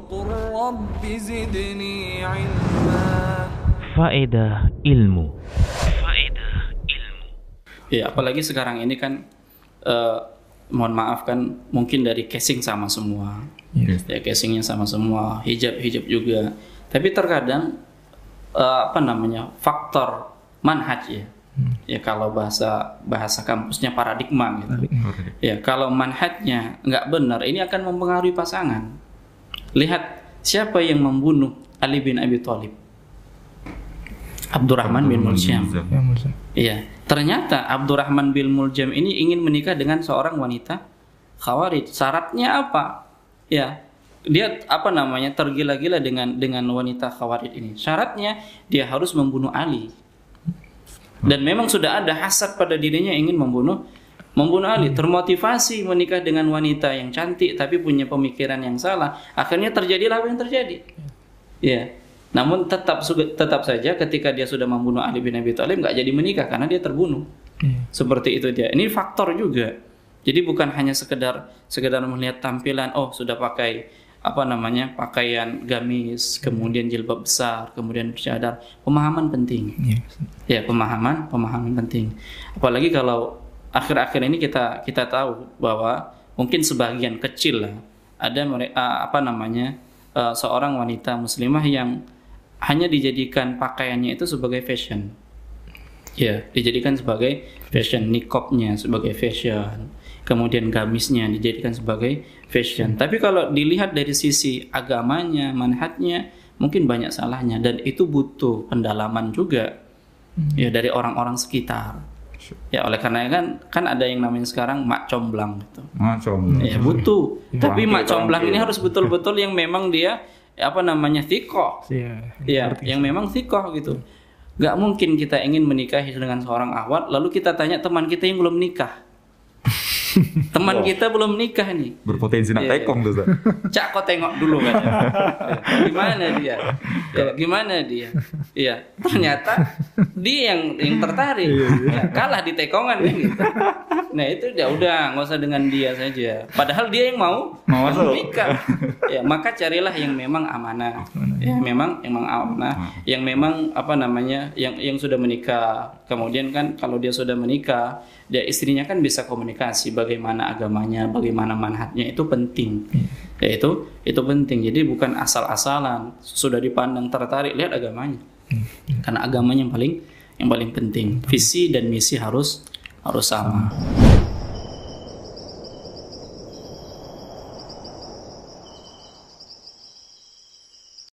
وقل رب زدني علما Faedah ilmu. Faedah ilmu. Ya, apalagi sekarang ini kan eh, mohon maaf kan mungkin dari casing sama semua. Ya, casingnya sama semua, hijab-hijab juga. Tapi terkadang eh, apa namanya? faktor manhaj ya. Ya kalau bahasa bahasa kampusnya paradigma gitu. Ya, kalau manhajnya nggak benar, ini akan mempengaruhi pasangan. Lihat siapa yang membunuh Ali bin Abi Thalib. Abdurrahman bin Muljam. Ya. Iya, ternyata Abdurrahman bin Muljam ini ingin menikah dengan seorang wanita Khawarij. Syaratnya apa? Ya, dia apa namanya tergila-gila dengan dengan wanita Khawarij ini. Syaratnya dia harus membunuh Ali. Dan memang sudah ada hasad pada dirinya ingin membunuh membunuh Ali, termotivasi menikah dengan wanita yang cantik tapi punya pemikiran yang salah. Akhirnya terjadilah apa yang terjadi. Ya. Namun tetap tetap saja ketika dia sudah membunuh Ali bin Abi Thalib nggak jadi menikah karena dia terbunuh. Iya. Seperti itu dia. Ini faktor juga. Jadi bukan hanya sekedar sekedar melihat tampilan oh sudah pakai apa namanya pakaian gamis, kemudian jilbab besar, kemudian bercadar. Pemahaman penting. Iya. Ya, pemahaman, pemahaman penting. Apalagi kalau akhir-akhir ini kita kita tahu bahwa mungkin sebagian kecil lah ada mereka apa namanya eh, seorang wanita muslimah yang hanya dijadikan pakaiannya itu sebagai fashion. Ya, dijadikan sebagai fashion, nikopnya sebagai fashion, kemudian gamisnya dijadikan sebagai fashion. Tapi kalau dilihat dari sisi agamanya, manhatnya, mungkin banyak salahnya dan itu butuh pendalaman juga ya dari orang-orang sekitar. Ya oleh karena kan kan ada yang namanya sekarang mak comblang gitu. Macam. Ya butuh. Tapi mak comblang ini harus betul-betul yang memang dia apa namanya thikoh. Iya. Ya, yang memang thikoh gitu. Gak mungkin kita ingin menikahi dengan seorang awat, lalu kita tanya teman kita yang belum nikah. Teman kita belum nikah nih. Berpotensi nak Iya, tekong tuh. Cak kau tengok dulu kan. gimana dia? Ya, gimana dia? Iya, ternyata dia yang yang tertarik. Ya, kalah di tekongan kan gitu. Nah, itu ya udah nggak usah dengan dia saja. Padahal dia yang mau Mau nikah. Ya, maka carilah yang memang amanah. Ya, memang memang amanah, yang memang apa namanya? yang yang sudah menikah. Kemudian kan kalau dia sudah menikah, dia istrinya kan bisa komunikasi bagaimana agamanya, bagaimana manhatnya itu penting. Ya itu itu penting. Jadi bukan asal-asalan sudah dipandang tertarik lihat agamanya. Karena agamanya yang paling yang paling penting. Visi dan misi harus harus sama.